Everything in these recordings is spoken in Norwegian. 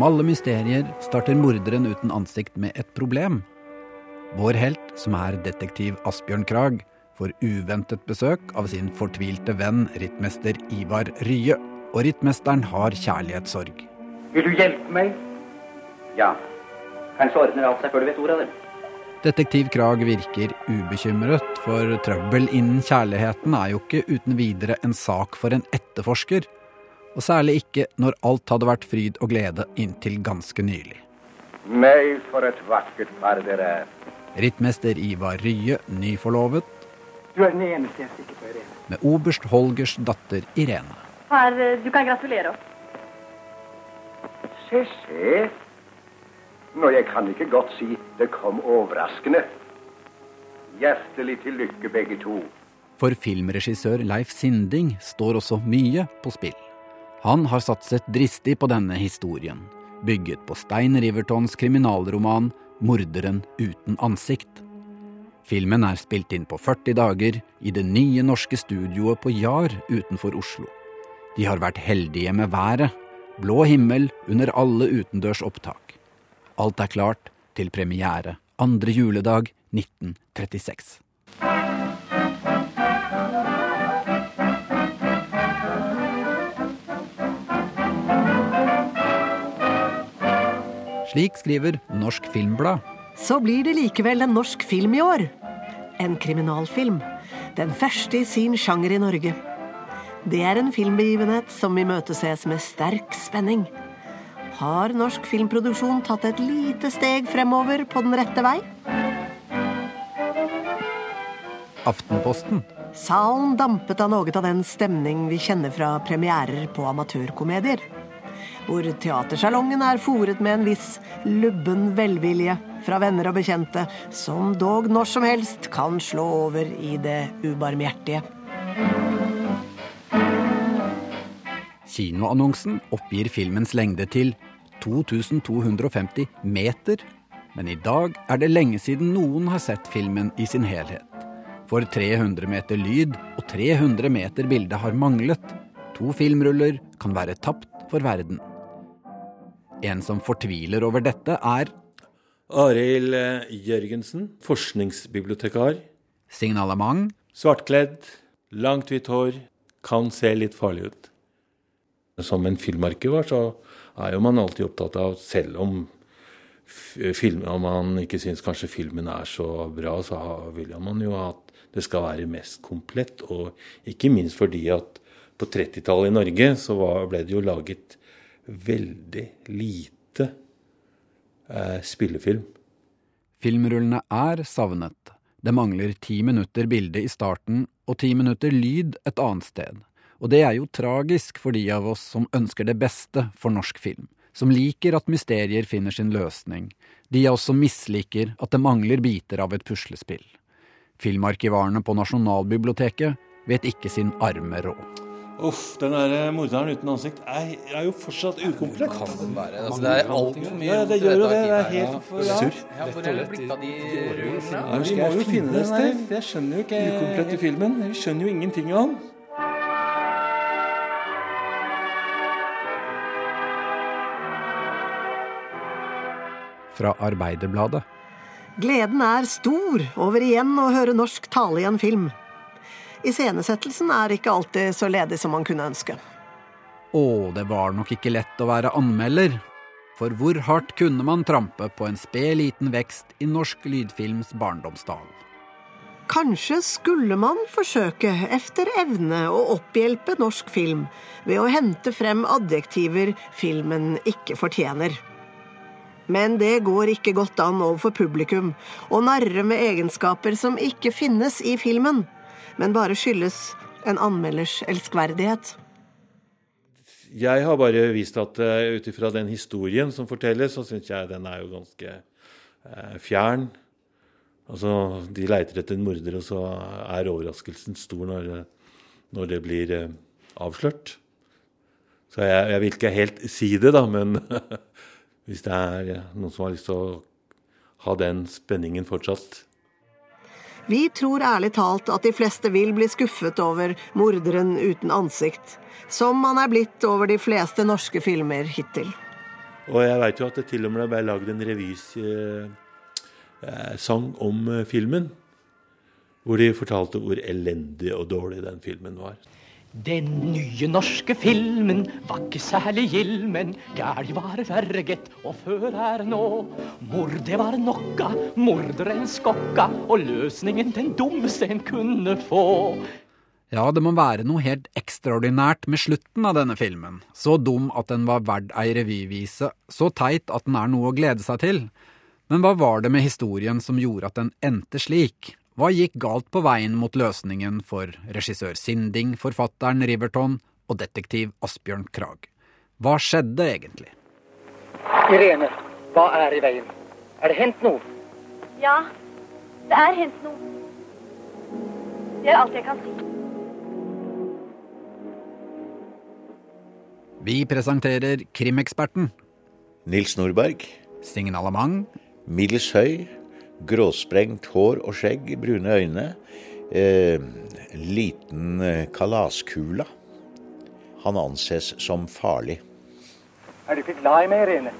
Som alle mysterier starter morderen uten ansikt med et problem. Vår helt, som er detektiv Asbjørn Krag, får uventet besøk av sin fortvilte venn rittmester Ivar Rye. Og rittmesteren har kjærlighetssorg. Vil du hjelpe meg? Ja. Kanskje ordner alt seg før du vet ordet av det. Detektiv Krag virker ubekymret, for trøbbel innen kjærligheten er jo ikke uten videre en sak for en etterforsker. Og særlig ikke når alt hadde vært fryd og glede inntil ganske nylig. Nei, for et vakkert par dere er. Rittmester Ivar Rye, nyforlovet, Du er den eneste jeg er sikker på, Irene. med oberst Holgers datter Irene. Her, eh, du kan gratulere oss. Se, se. Nå, jeg kan ikke godt si det kom overraskende. Hjertelig til lykke, begge to. For filmregissør Leif Sinding står også mye på spill. Han har satset dristig på denne historien, bygget på Stein Rivertons kriminalroman 'Morderen uten ansikt'. Filmen er spilt inn på 40 dager i det nye norske studioet på Jar utenfor Oslo. De har vært heldige med været. Blå himmel under alle utendørs opptak. Alt er klart til premiere andre juledag 1936. Slik skriver Norsk Filmblad. Så blir det likevel en norsk film i år. En kriminalfilm. Den første i sin sjanger i Norge. Det er en filmbegivenhet som imøteses med sterk spenning. Har norsk filmproduksjon tatt et lite steg fremover på den rette vei? Aftenposten. Salen dampet av noe av den stemning vi kjenner fra premierer på amatørkomedier. Hvor teatersalongen er fòret med en viss lubben velvilje fra venner og bekjente, som dog når som helst kan slå over i det ubarmhjertige. Kinoannonsen oppgir filmens lengde til 2250 meter, men i dag er det lenge siden noen har sett filmen i sin helhet. For 300 meter lyd og 300 meter bilde har manglet. To filmruller kan være tapt for verden. En som fortviler over dette, er Arild eh, Jørgensen, forskningsbibliotekar. signalement, Svartkledd, langt hvitt hår, kan se litt farlig ut. Som en filmarkivar så er jo man alltid opptatt av, selv om film, om man ikke syns kanskje filmen er så bra, så vil man jo at det skal være mest komplett. Og ikke minst fordi at på 30-tallet i Norge så ble det jo laget veldig lite eh, spillefilm. Filmrullene er savnet. Det mangler ti minutter bilde i starten og ti minutter lyd et annet sted. Og det er jo tragisk for de av oss som ønsker det beste for norsk film, som liker at mysterier finner sin løsning, de av oss som misliker at det mangler biter av et puslespill. Filmarkivarene på Nasjonalbiblioteket vet ikke sin arme råd. Uff, den der eh, morderen uten ansikt er, er jo fortsatt ukomplett. Kan den være altså, Det er altfor mye Ja, det gjør jo det. Det er helt for Ja. surr. Ja, hvor er det blitt av de rullene? Ja, vi må jo finne den der. Jeg skjønner jo ikke ukomplett i filmen. Vi skjønner jo ingenting av den. Fra Arbeiderbladet. Gleden er stor over igjen å høre norsk tale i en film. Iscenesettelsen er ikke alltid så ledig som man kunne ønske. Å, det var nok ikke lett å være anmelder. For hvor hardt kunne man trampe på en sped liten vekst i norsk lydfilms barndomsdal? Kanskje skulle man forsøke efter evne å opphjelpe norsk film ved å hente frem adjektiver filmen ikke fortjener. Men det går ikke godt an overfor publikum å narre med egenskaper som ikke finnes i filmen, men bare skyldes en anmelders elskverdighet. Jeg har bare vist at uh, ut ifra den historien som fortelles, så syns jeg den er jo ganske eh, fjern. Altså, De leiter etter en morder, og så er overraskelsen stor når, eh, når det blir avslørt. Så jeg, jeg vil ikke helt si det, da, men hvis det er noen som har lyst til å ha den spenningen fortsatt Vi tror ærlig talt at de fleste vil bli skuffet over morderen uten ansikt, som han er blitt over de fleste norske filmer hittil. Og jeg veit jo at det til og med ble lagd en revysang eh, om eh, filmen. Hvor de fortalte hvor elendig og dårlig den filmen var. Den nye norske filmen var ikke særlig gild, men gæli var verre, gitt, og før er nå. Mordet var nokka, morderen skokka, og løsningen den dummeste en kunne få. Ja, det må være noe helt ekstraordinært med slutten av denne filmen. Så dum at den var verd ei revyvise, så teit at den er noe å glede seg til. Men hva var det med historien som gjorde at den endte slik? Hva gikk galt på veien mot løsningen for regissør Sinding, forfatteren Riverton og detektiv Asbjørn Krag? Hva skjedde egentlig? Irene, hva er i veien? Er det hendt noe? Ja, det er hendt noe. Det er alt jeg kan si. Vi presenterer Krimeksperten. Nils Nordberg. Signalement. Middels høy. Gråsprengt hår og skjegg, brune øyne. Eh, liten eh, kalaskula. Han anses som farlig. Er du ikke glad i meg, Irene?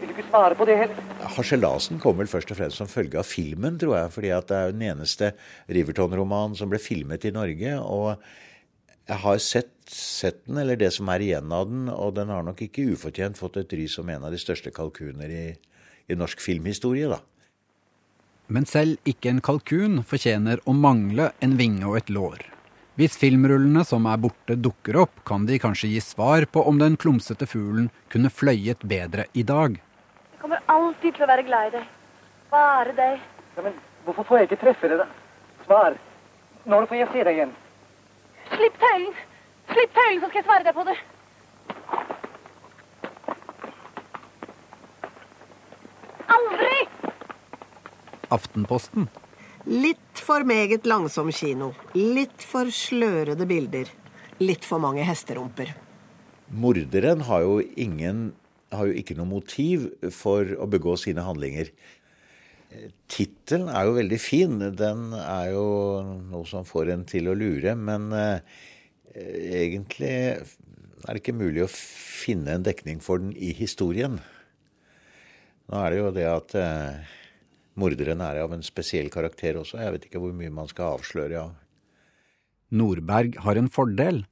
Vil du ikke svare på det heller? Harselasen kom vel først og fremst som følge av filmen, tror jeg. fordi at det er den eneste Riverton-romanen som ble filmet i Norge. Og jeg har sett, sett, den, eller det som er igjen av den, og den har nok ikke ufortjent fått et ry som en av de største kalkuner i, i norsk filmhistorie, da. Men selv ikke en kalkun fortjener å mangle en vinge og et lår. Hvis filmrullene som er borte, dukker opp, kan de kanskje gi svar på om den klumsete fuglen kunne fløyet bedre i dag. Jeg kommer alltid til å være glad i deg. Bare deg. Ja, men hvorfor får jeg ikke treffe deg, da? Svar. Når får jeg se deg igjen? Slipp tøylen! Slipp tøylen, så skal jeg svare deg på det. Aftenposten. Litt for meget langsom kino. Litt for slørede bilder. Litt for mange hesterumper. Morderen har jo, ingen, har jo ikke noe motiv for å begå sine handlinger. Tittelen er jo veldig fin. Den er jo noe som får en til å lure. Men eh, egentlig er det ikke mulig å finne en dekning for den i historien. Nå er det jo det at eh, morderen er av en spesiell karakter også. Jeg vet ikke hvor mye man skal avsløre, av. Nordberg har en fordel.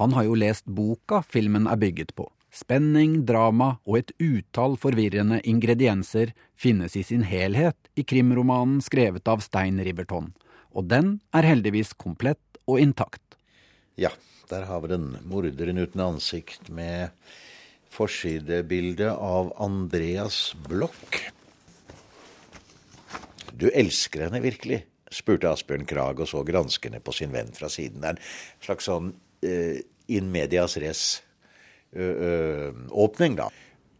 Han har jo lest boka filmen er bygget på. Spenning, drama og et utall forvirrende ingredienser finnes i sin helhet i krimromanen skrevet av Stein Riverton, og den er heldigvis komplett og intakt. Ja, der har vi den. Morderen uten ansikt med forsidebilde av Andreas Bloch. Du elsker henne virkelig? spurte Asbjørn Krag og så granskende på sin venn fra siden. Det er en slags sånn uh, in medias res-åpning, uh, da.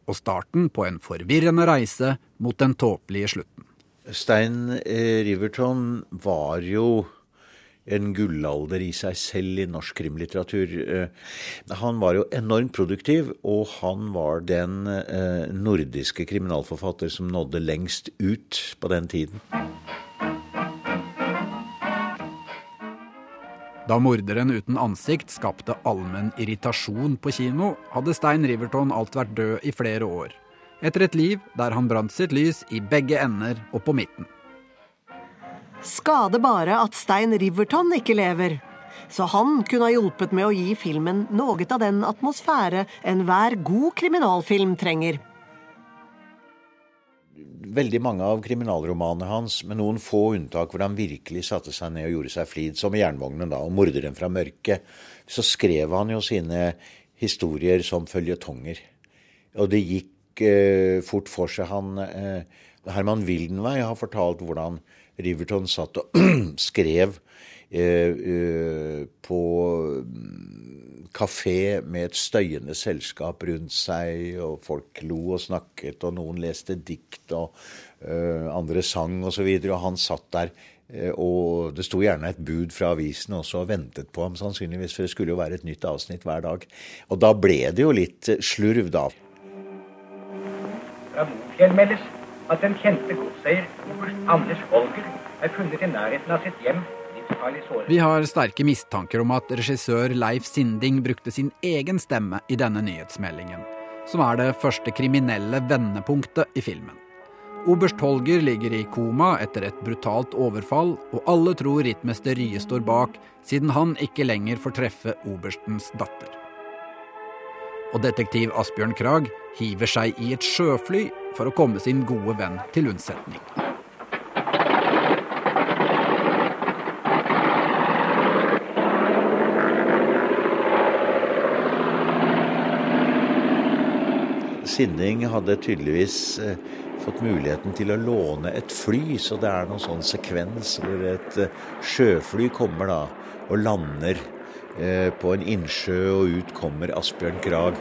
Og starten på en forvirrende reise mot den tåpelige slutten. Stein uh, Riverton var jo en gullalder i seg selv i norsk krimlitteratur. Han var jo enormt produktiv, og han var den nordiske kriminalforfatter som nådde lengst ut på den tiden. Da morderen uten ansikt skapte allmenn irritasjon på kino, hadde Stein Riverton alt vært død i flere år. Etter et liv der han brant sitt lys i begge ender og på midten. Skade bare at Stein Riverton ikke lever. Så han kunne ha hjulpet med å gi filmen noe av den atmosfære enhver god kriminalfilm trenger. Veldig mange av kriminalromanene hans, med noen få unntak hvor han virkelig satte seg ned og gjorde seg flid, som i 'Jernvognen' da, og 'Morderen fra mørket', så skrev han jo sine historier som føljetonger. Og det gikk eh, fort for seg. Han, eh, Herman Wildenvey har fortalt hvordan Riverton satt og skrev eh, på kafé med et støyende selskap rundt seg, og folk lo og snakket, og noen leste dikt, og uh, andre sang osv. Og, så og han satt der, og det sto gjerne et bud fra avisen også og ventet på ham, sannsynligvis, for det skulle jo være et nytt avsnitt hver dag. Og da ble det jo litt slurv, da. Fra Mofjell meldes at den kjente godseier oberst Anders Holger er funnet i nærheten av sitt hjem vi har sterke mistanker om at regissør Leif Sinding brukte sin egen stemme i denne nyhetsmeldingen. som er det første kriminelle vendepunktet i filmen. Oberst Holger ligger i koma etter et brutalt overfall, og alle tror rittmester Rye står bak, siden han ikke lenger får treffe oberstens datter. Og detektiv Asbjørn Krag hiver seg i et sjøfly for å komme sin gode venn til unnsetning. Sinding hadde tydeligvis eh, fått muligheten til å låne et fly, så det er noen sånn sekvens hvor et eh, sjøfly kommer da og lander eh, på en innsjø, og ut kommer Asbjørn Krag.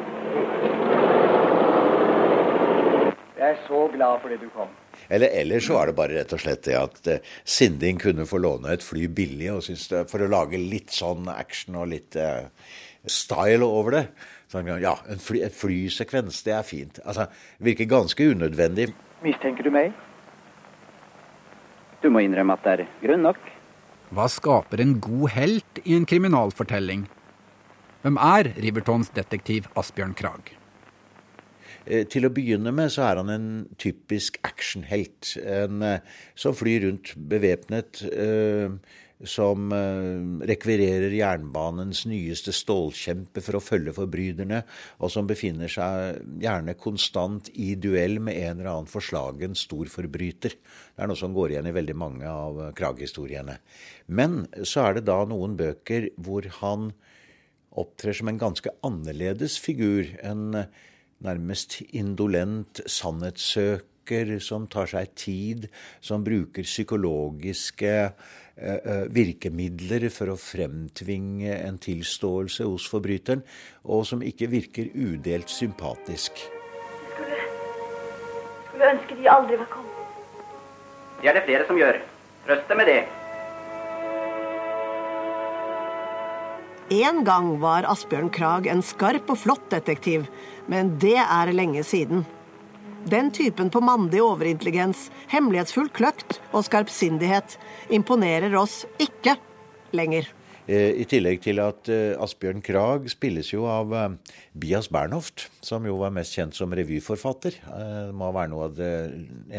Jeg er så glad fordi du kom. Eller ellers så er det bare rett og slett det at eh, Sinding kunne få låne et fly billig og synes det, for å lage litt sånn action og litt uh, style over det. Sånn, ja, en, fly, en flysekvens, det er fint. Altså, Virker ganske unødvendig. Mistenker du meg? Du må innrømme at det er grunn nok. Hva skaper en god helt i en kriminalfortelling? Hvem er Rivertons detektiv Asbjørn Krag? Eh, til å begynne med så er han en typisk actionhelt. Eh, som flyr rundt bevæpnet. Eh, som rekvirerer jernbanens nyeste stålkjempe for å følge forbryterne, og som befinner seg gjerne konstant i duell med en eller annen forslagen storforbryter. Det er noe som går igjen i veldig mange av Krag-historiene. Men så er det da noen bøker hvor han opptrer som en ganske annerledes figur. En nærmest indolent sannhetssøker som tar seg tid, som bruker psykologiske eh, virkemidler for å fremtvinge en tilståelse hos forbryteren, og som ikke virker udelt sympatisk. Skulle, skulle ønske de aldri var kommet. Det er det flere som gjør. Trøst deg med det. En gang var Asbjørn Krag en skarp og flott detektiv, men det er lenge siden. Den typen på mandig overintelligens, hemmelighetsfull kløkt og skarpsindighet imponerer oss ikke lenger. Eh, I tillegg til at eh, Asbjørn Krag spilles jo av eh, Bias Bernhoft, som jo var mest kjent som revyforfatter. Det må være noe av det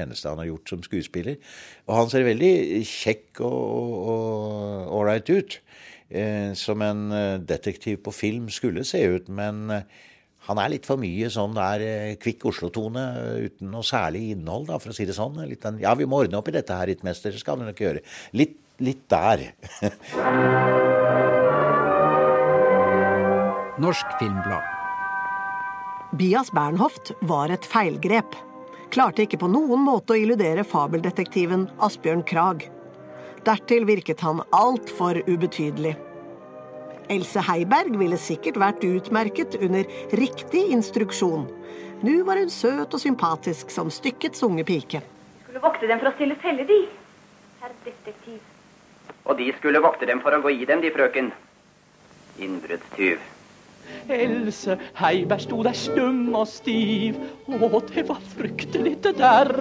eneste han har gjort som skuespiller. Og han ser veldig kjekk og ålreit ut. Som en detektiv på film skulle se ut, men han er litt for mye sånn der kvikk Oslo-tone uten noe særlig innhold, da, for å si det sånn. Litt den, ja, vi må ordne opp i dette her, rittmester. Skal vi nok gjøre. Litt, litt der. Norsk Filmblad. Bias Bernhoft var et feilgrep. Klarte ikke på noen måte å illudere fabeldetektiven Asbjørn Krag. Dertil virket han altfor ubetydelig. Else Heiberg ville sikkert vært utmerket under riktig instruksjon. Nå var hun søt og sympatisk som stykkets unge pike. Skulle vokte dem for å stille felle, de. Herr detektiv. Og de skulle vokte dem for å gå i dem, de, frøken. Innbruddstyv. Else Heiberg sto der stum og stiv. Å, det var fryktelig, det der.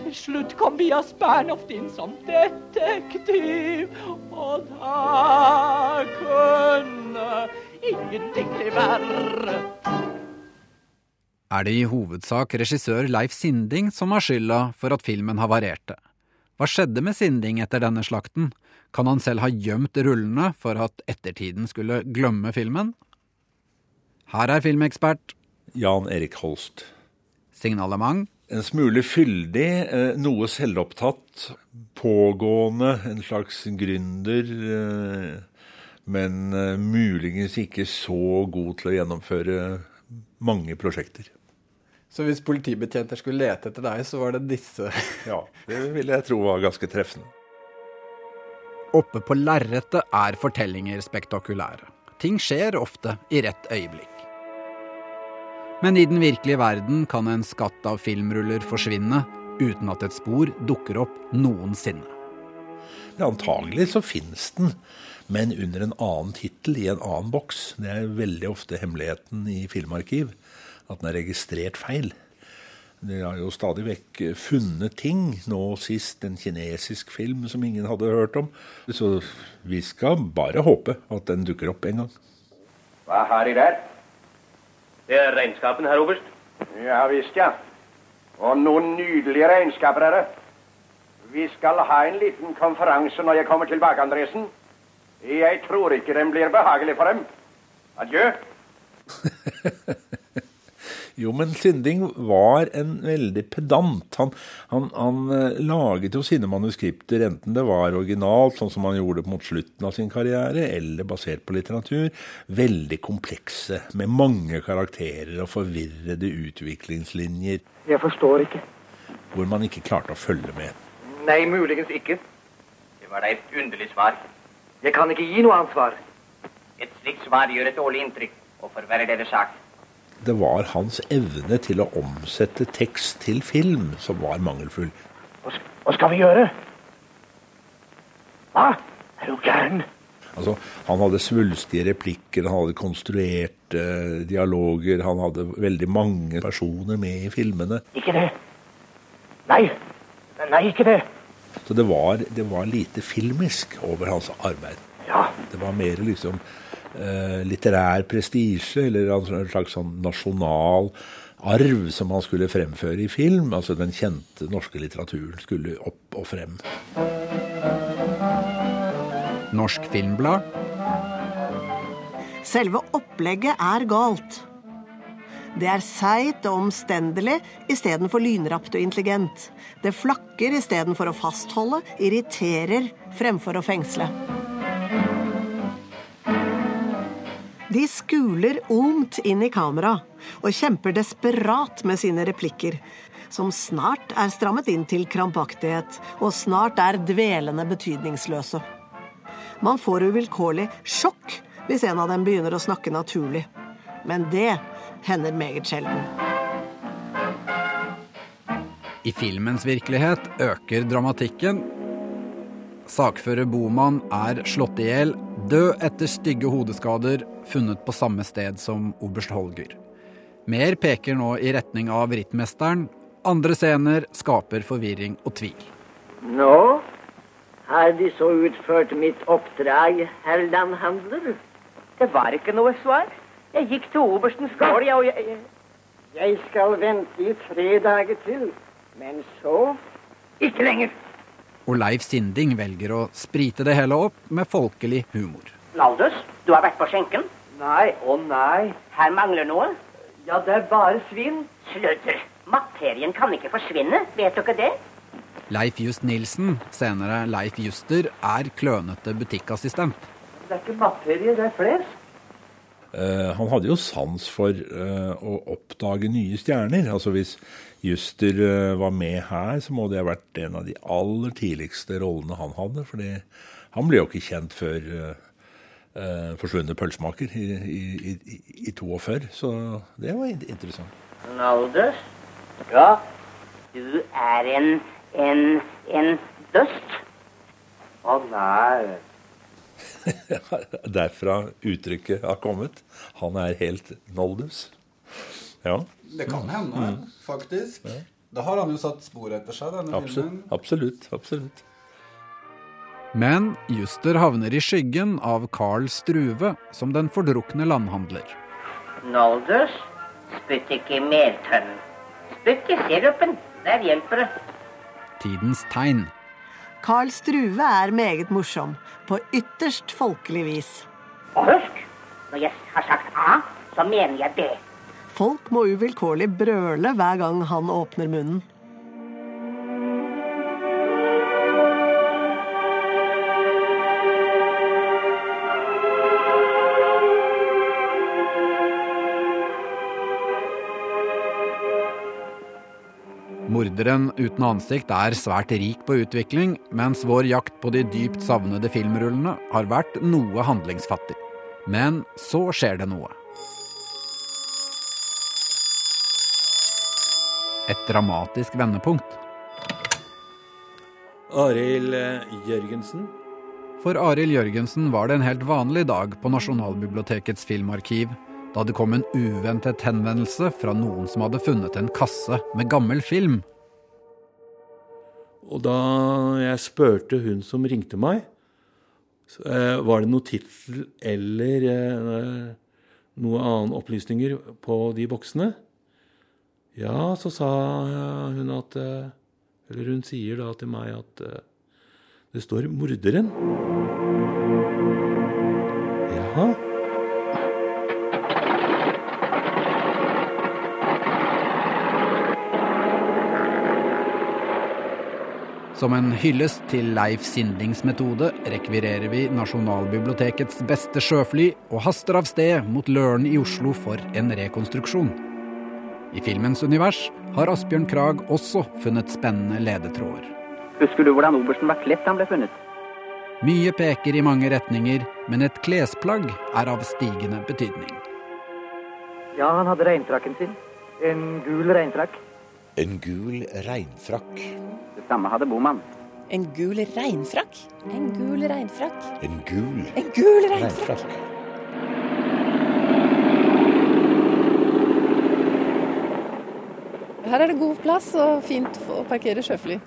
Til slutt kom Bias Bernhoft inn som detektiv. Og da kunne ingenting bli verre. Er det i hovedsak regissør Leif Sinding som har skylda for at filmen havarerte? Hva skjedde med Sinding etter denne slakten? Kan han selv ha gjemt rullene for at ettertiden skulle glemme filmen? Her er filmekspert Jan Erik Holst. Signalement. En smule fyldig, eh, noe selvopptatt, pågående, en slags gründer. eh, Men eh, muligens ikke så god til å gjennomføre mange prosjekter. Så hvis politibetjenter skulle lete etter deg, så var det disse Ja, det vil jeg tro var ganske treffende. Oppe på lerretet er fortellinger spektakulære. Ting skjer ofte i rett øyeblikk. Men i den virkelige verden kan en skatt av filmruller forsvinne uten at et spor dukker opp noensinne. Ja, antagelig så finnes den, men under en annen tittel i en annen boks. Det er veldig ofte hemmeligheten i filmarkiv, at den er registrert feil. De har jo stadig vekk funnet ting, nå sist en kinesisk film som ingen hadde hørt om. Så vi skal bare håpe at den dukker opp en gang. Hva har de der? Det er regnskapen, herr oberst. Ja visst, ja. Og noen nydelige regnskaper er det. Vi skal ha en liten konferanse når jeg kommer tilbake, Andresen. Jeg tror ikke den blir behagelig for dem. Adjø. Jo, men Sinding var en veldig pedant. Han, han, han eh, laget jo sine manuskripter, enten det var originalt, sånn som han gjorde mot slutten av sin karriere, eller basert på litteratur, veldig komplekse, med mange karakterer og forvirrede utviklingslinjer. Jeg forstår ikke. Hvor man ikke klarte å følge med. Nei, muligens ikke. Det var da et underlig svar. Jeg kan ikke gi noe ansvar. Et slikt svar gjør et dårlig inntrykk og forverrer deres sak. Det var hans evne til å omsette tekst til film som var mangelfull. Hva skal vi gjøre? Hva? Er du gæren? Altså, han hadde svulstige replikker, han hadde konstruerte dialoger, han hadde veldig mange personer med i filmene. Ikke det. Nei. Nei, ikke det. Så det var, det var lite filmisk over hans arbeid. Ja. Det var mer liksom eh, litterær prestisje, eller en slags sånn nasjonal arv som han skulle fremføre i film. Altså den kjente norske litteraturen skulle opp og frem. Norsk Filmblad. Selve opplegget er galt. Det er seigt og omstendelig istedenfor lynrapt og intelligent. Det flakker istedenfor å fastholde, irriterer fremfor å fengsle. De skuler omt inn i kamera og kjemper desperat med sine replikker, som snart er strammet inn til krampaktighet og snart er dvelende betydningsløse. Man får uvilkårlig sjokk hvis en av dem begynner å snakke naturlig. Men det hender meget sjelden. I filmens virkelighet øker dramatikken. Sakfører Boman er slått i hjel, død etter stygge hodeskader, funnet på samme sted som oberst Holger. Mer peker nå i retning av rittmesteren. Andre scener skaper forvirring og tvil. Nå, har De så utført mitt oppdrag, herr landhandler? Det var ikke noe svar. Jeg gikk til oberstens gård, jeg, og jeg Jeg skal vente i tre dager til, men så Ikke lenger. Og Leif Sinding velger å sprite det hele opp med folkelig humor. Naldus, du har vært på skjenken. Nei, å nei. Her mangler noe. Ja, det er bare svinn. Sludder. Materien kan ikke forsvinne, vet du ikke det? Leif Just Nilsen, senere Leif Juster, er klønete butikkassistent. Det er ikke materie, det er flesk. Eh, han hadde jo sans for eh, å oppdage nye stjerner. Altså Hvis Juster eh, var med her, så må det ha vært en av de aller tidligste rollene han hadde. fordi han ble jo ikke kjent før uh, 'Forsvunne pølsemaker' i, i, i, i 42, så det var interessant. Naldus, Ja, du er en en en dust. å nei. Derfra uttrykket har kommet. Han er helt noldus. Ja, Det kan hende, faktisk. Da har han jo satt spor etter seg, denne absolutt. filmen. Absolutt. absolutt. Men Juster havner i skyggen av Carl Struve som den fordrukne landhandler. Naldus, spytt ikke i meltønnen. Spytt i sirupen. Der hjelper det. Tidens tegn. Carl Struve er meget morsom, på ytterst folkelig vis. Og husk, når jeg har sagt A, så mener jeg B. Folk må uvilkårlig brøle hver gang han åpner munnen. Morderen uten ansikt er svært rik på utvikling, mens vår jakt på de dypt savnede filmrullene har vært noe handlingsfattig. Men så skjer det noe. Et dramatisk vendepunkt. Arild Jørgensen. For Arild Jørgensen var det en helt vanlig dag på Nasjonalbibliotekets filmarkiv da det kom en uventet henvendelse fra noen som hadde funnet en kasse med gammel film. Og da jeg spurte hun som ringte meg, eh, var det noe tittel eller noen annen opplysninger på de boksene? Ja, så sa hun at eh, Eller hun sier da til meg at eh, det står 'morderen'. Som en hyllest til Leif Sindlings metode rekvirerer vi Nasjonalbibliotekets beste sjøfly og haster av sted mot Løren i Oslo for en rekonstruksjon. I filmens univers har Asbjørn Krag også funnet spennende ledetråder. Husker du hvordan obersten var kledt da han ble funnet? Mye peker i mange retninger, men et klesplagg er av stigende betydning. Ja, han hadde regntrakken sin. En gul regnfrakk. En gul regnfrakk. Det samme hadde Boman. En gul regnfrakk? En gul regnfrakk? En gul, En gul regnfrakk? Her er det god plass og fint å parkere sjøfly.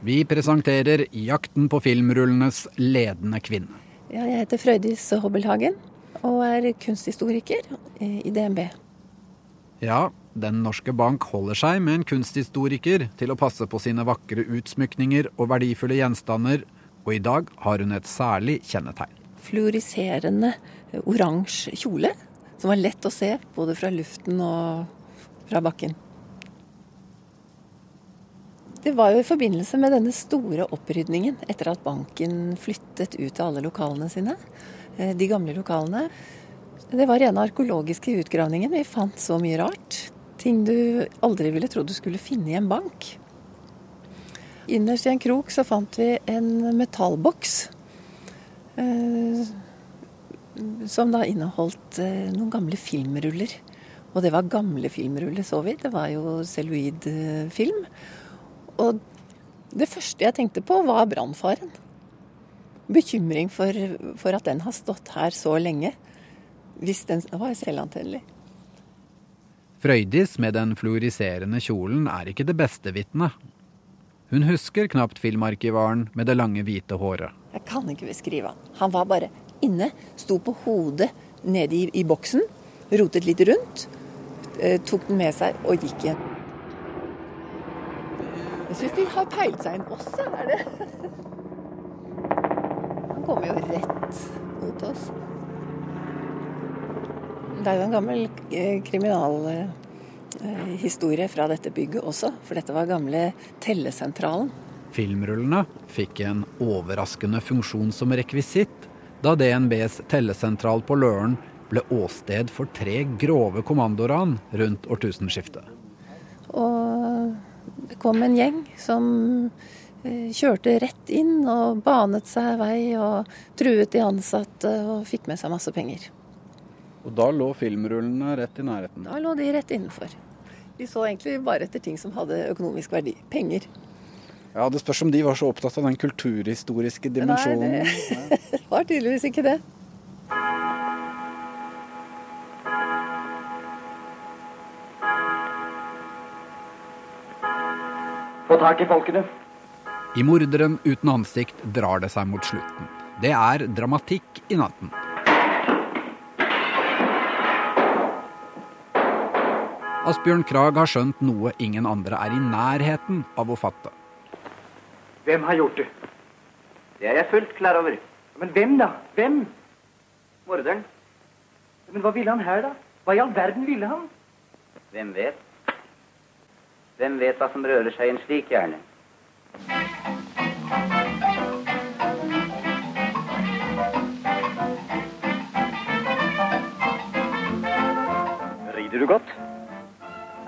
Vi presenterer Jakten på filmrullenes ledende kvinne. Ja, jeg heter Frøydis Hobbelhagen og er kunsthistoriker i DNB. Ja, Den norske bank holder seg med en kunsthistoriker til å passe på sine vakre utsmykninger og verdifulle gjenstander, og i dag har hun et særlig kjennetegn. Fluoriserende oransje kjole, som var lett å se både fra luften og fra bakken. Det var jo i forbindelse med denne store opprydningen etter at banken flyttet ut av alle lokalene sine, eh, de gamle lokalene. Det var rene arkeologiske utgravningen. Vi fant så mye rart. Ting du aldri ville trodd du skulle finne i en bank. Innerst i en krok så fant vi en metallboks. Eh, som da inneholdt eh, noen gamle filmruller. Og det var gamle filmruller, så vi. Det var jo celluloid-film. Og det første jeg tenkte på, var brannfaren. Bekymring for, for, at den har stått her så lenge. Hvis den var selvantennelig. Frøydis med den fluoriserende kjolen er ikke det beste vitnet. Hun husker knapt filmarkivaren med det lange, hvite håret. Jeg kan ikke beskrive han. Han var bare inne, sto på hodet nede i, i boksen, rotet litt rundt, eh, tok den med seg og gikk igjen. Jeg syns de har peilt seg inn også, er det? Han kommer jo rett mot oss. Det er jo en gammel eh, kriminalhistorie fra dette bygget også, for dette var gamle tellesentralen. Filmrullene fikk en overraskende funksjon som rekvisitt da DNBs tellesentral på Løren ble åsted for tre grove kommandoran rundt årtusenskiftet. Og det kom en gjeng som eh, kjørte rett inn og banet seg vei og truet de ansatte og fikk med seg masse penger. Og da lå filmrullene rett i nærheten? Da lå de rett innenfor. De så egentlig bare etter ting som hadde økonomisk verdi. Penger. Ja, Det spørs om de var så opptatt av den kulturhistoriske dimensjonen. Nei, det var tydeligvis ikke det. Få tak i folkene. I 'Morderen uten ansikt' drar det seg mot slutten. Det er dramatikk i natten. Asbjørn Krag har skjønt noe ingen andre er i nærheten av å fatte. Hvem har gjort det? Det er jeg fullt klar over. Men hvem, da? Hvem? Morderen. Men hva ville han her, da? Hva i all verden ville han? Hvem vet? Hvem vet hva som rører seg i en slik hjerne? Rider du godt?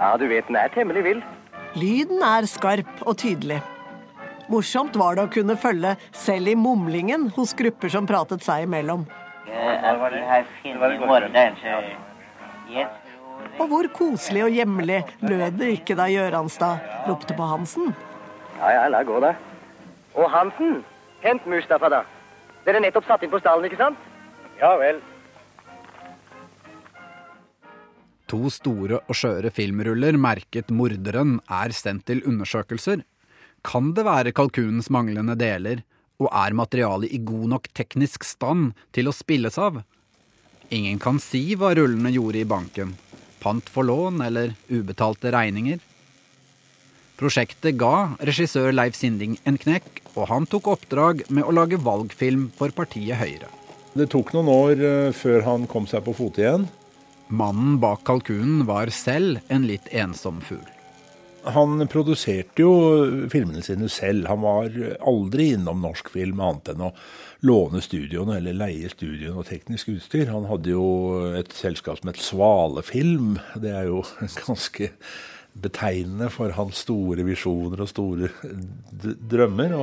Ja, du vet den er temmelig vill. Lyden er skarp og tydelig. Morsomt var det å kunne følge selv i mumlingen hos grupper som pratet seg imellom. Og hvor koselig og hjemlig lød det ikke da Gjøranstad ropte på Hansen? Ja, ja, la gå, da. Og Hansen, hent Mustafa, da. Dere er nettopp satt inn på stallen, ikke sant? Ja vel. To store og skjøre filmruller merket 'Morderen' er sendt til undersøkelser. Kan det være kalkunens manglende deler, og er materialet i god nok teknisk stand til å spilles av? Ingen kan si hva rullene gjorde i banken. Pant for lån eller ubetalte regninger. Prosjektet ga regissør Leif Sinding en knekk, og han tok oppdrag med å lage valgfilm for partiet Høyre. Det tok noen år eh, før han kom seg på fote igjen. Mannen bak kalkunen var selv en litt ensom fugl. Han produserte jo filmene sine selv. Han var aldri innom norsk film annet enn å låne studioene eller leie studioene og teknisk utstyr. Han hadde jo et selskap som het Svalefilm. Det er jo ganske betegnende for hans store visjoner og store drømmer.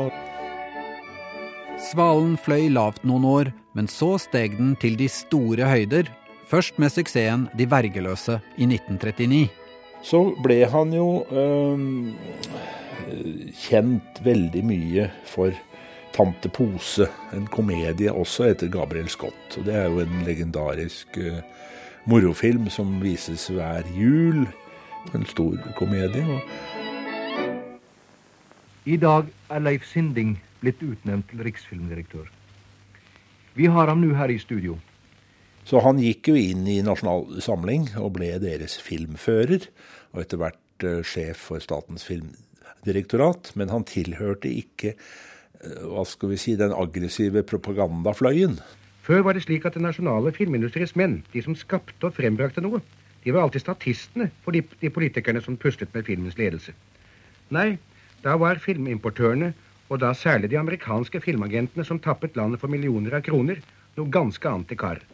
Svalen fløy lavt noen år, men så steg den til de store høyder. Først med suksessen De vergeløse i 1939. Så ble han jo øh, kjent veldig mye for Tante Pose, en komedie også etter Gabriel Scott. Og det er jo en legendarisk uh, morofilm som vises hver jul. En stor komedie. I dag er Leif Sinding blitt utnevnt til riksfilmdirektør. Vi har ham nå her i studio. Så han gikk jo inn i Nasjonal Samling og ble deres filmfører, og etter hvert uh, sjef for Statens filmdirektorat. Men han tilhørte ikke uh, hva skal vi si, den aggressive propagandafløyen. Før var det slik at den nasjonale filmindustriens menn, de som skapte og frembrakte noe, de var alltid statistene for de, de politikerne som puslet med filmens ledelse. Nei, da var filmimportørene, og da særlig de amerikanske filmagentene som tappet landet for millioner av kroner, noe ganske annet i kar.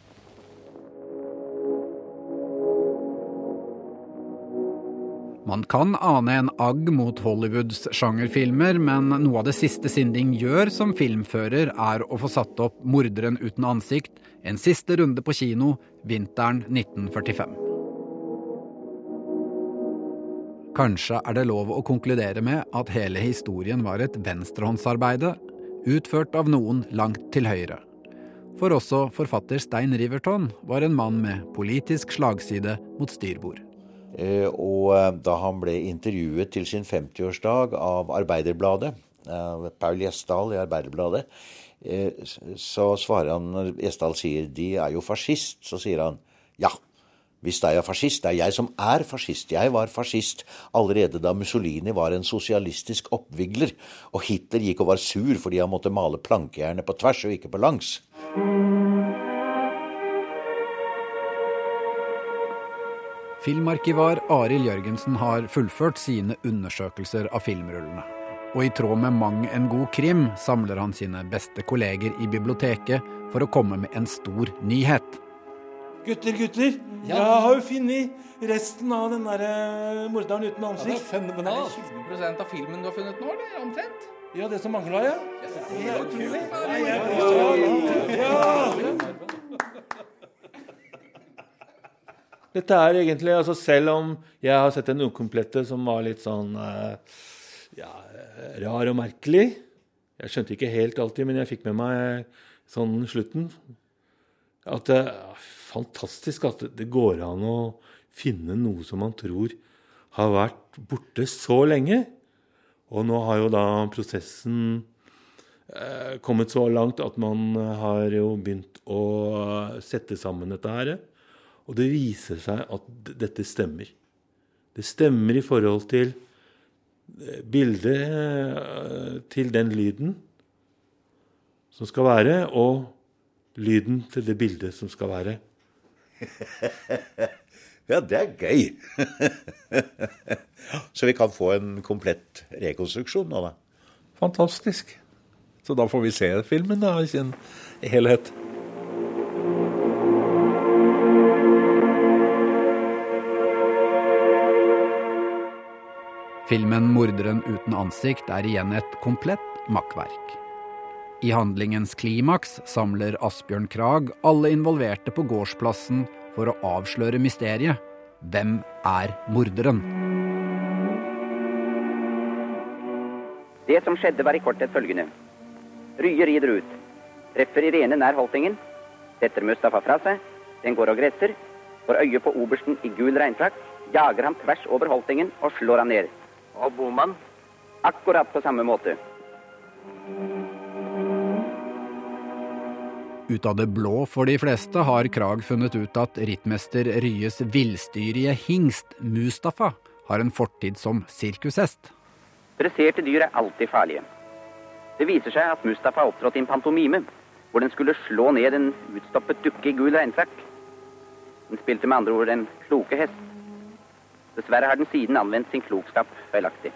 Man kan ane en agg mot Hollywoods sjangerfilmer, men noe av det siste Sinding gjør som filmfører, er å få satt opp 'Morderen uten ansikt', en siste runde på kino, vinteren 1945. Kanskje er det lov å konkludere med at hele historien var et venstrehåndsarbeide, utført av noen langt til høyre. For også forfatter Stein Riverton var en mann med politisk slagside mot styrbord. Eh, og da han ble intervjuet til sin 50-årsdag av Arbeiderbladet, av Paul Gjesdal i Arbeiderbladet, eh, så svarer han når Gjesdal sier de er jo fascist, så sier han ja, hvis de er fascist, det er jeg som er fascist. Jeg var fascist allerede da Mussolini var en sosialistisk oppvigler, og Hitler gikk og var sur fordi han måtte male plankejernet på tvers og ikke på langs. Filmarkivar Arild Jørgensen har fullført sine undersøkelser av filmrullene. Og i tråd med mang en god krim samler han sine beste kolleger i biblioteket for å komme med en stor nyhet. Gutter, gutter! Jeg har jo funnet resten av den derre morderen uten ansikt. Ja, det er fenomenalt. 20 av filmen du har funnet nå, eller omtrent? Ja, det som mangla, ja. Det er utrolig. Dette er egentlig, altså Selv om jeg har sett en ukomplette som var litt sånn ja, rar og merkelig Jeg skjønte ikke helt alltid, men jeg fikk med meg sånn slutten. At det er fantastisk at det går an å finne noe som man tror har vært borte så lenge. Og nå har jo da prosessen eh, kommet så langt at man har jo begynt å sette sammen dette her. Og det viser seg at dette stemmer. Det stemmer i forhold til bildet til den lyden som skal være, og lyden til det bildet som skal være. ja, det er gøy. Så vi kan få en komplett rekonstruksjon nå, da. Fantastisk. Så da får vi se filmen da, i sin helhet. Filmen 'Morderen uten ansikt' er igjen et komplett makkverk. I handlingens klimaks samler Asbjørn Krag alle involverte på gårdsplassen for å avsløre mysteriet. Hvem er morderen? Det som skjedde, var i korthet følgende. Rye rider ut, treffer Irene nær Holtingen, setter Mustafa fra seg, den går og gresser, får øye på obersten i gul regnfrakk, jager ham tvers over Holtingen og slår ham ned. Og Boman? Akkurat på samme måte. Ut av det blå for de fleste har Krag funnet ut at rittmester Ryes villstyrige hingst Mustafa har en fortid som sirkushest. Dresserte dyr er alltid farlige. Det viser seg at Mustafa opptrådte i en pantomime, hvor den skulle slå ned en utstoppet dukke i gul regnfrakk. Den spilte med andre ord en kloke hest. Dessverre har den siden anvendt sin klokskap feilaktig.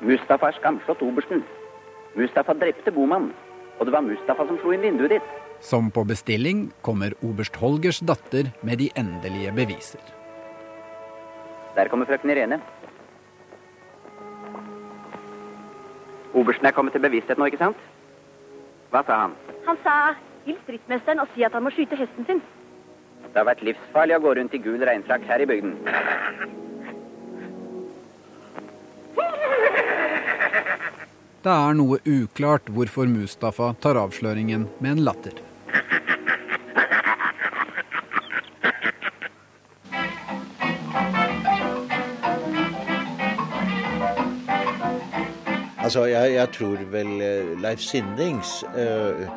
Mustafa har skamslått obersten. Mustafa drepte bomannen, og det var Mustafa som slo inn vinduet ditt. Som på bestilling kommer oberst Holgers datter med de endelige beviser. Der kommer frøken Irene. Obersten er kommet til bevissthet nå, ikke sant? Hva sa han? Han sa hils stridsmesteren og si at han må skyte hesten sin. Det har vært livsfarlig å gå rundt i gul regnfrakk her i bygden. Det er noe uklart hvorfor Mustafa tar avsløringen med en latter. Altså, jeg, jeg tror vel eh, Leif Sindings eh,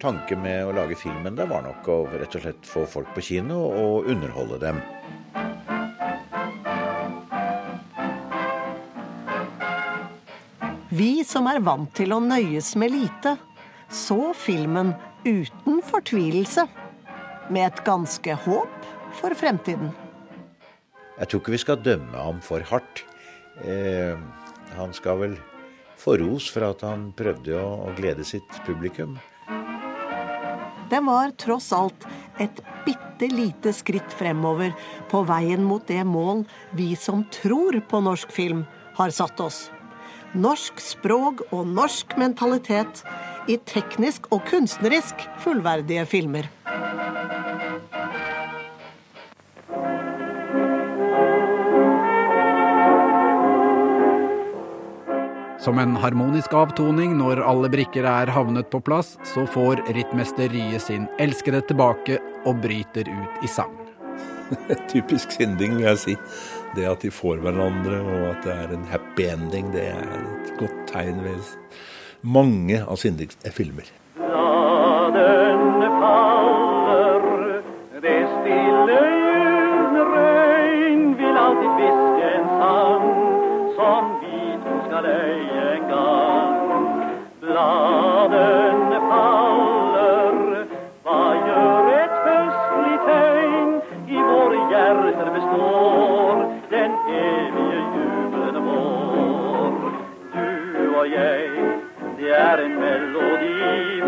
tanke med å lage filmen det var nok å rett og slett få folk på kino og underholde dem. Vi som er vant til å nøyes med lite, så filmen uten fortvilelse. Med et ganske håp for fremtiden. Jeg tror ikke vi skal dømme ham for hardt. Eh, han skal vel få ros for at han prøvde å, å glede sitt publikum. Det var tross alt et bitte lite skritt fremover på veien mot det mål vi som tror på norsk film, har satt oss. Norsk språk og norsk mentalitet i teknisk og kunstnerisk fullverdige filmer. Som en harmonisk avtoning når alle brikker er havnet på plass, så får rittmester Rye sin elskede tilbake og bryter ut i sang. Typisk Sinding, vil jeg si. Det at de får hverandre, og at det er en happy ending, det er et godt tegn ved mange av Sindings filmer.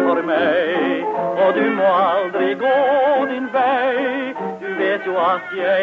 For meg, og du må aldri gå din vei. Du vet jo at jeg.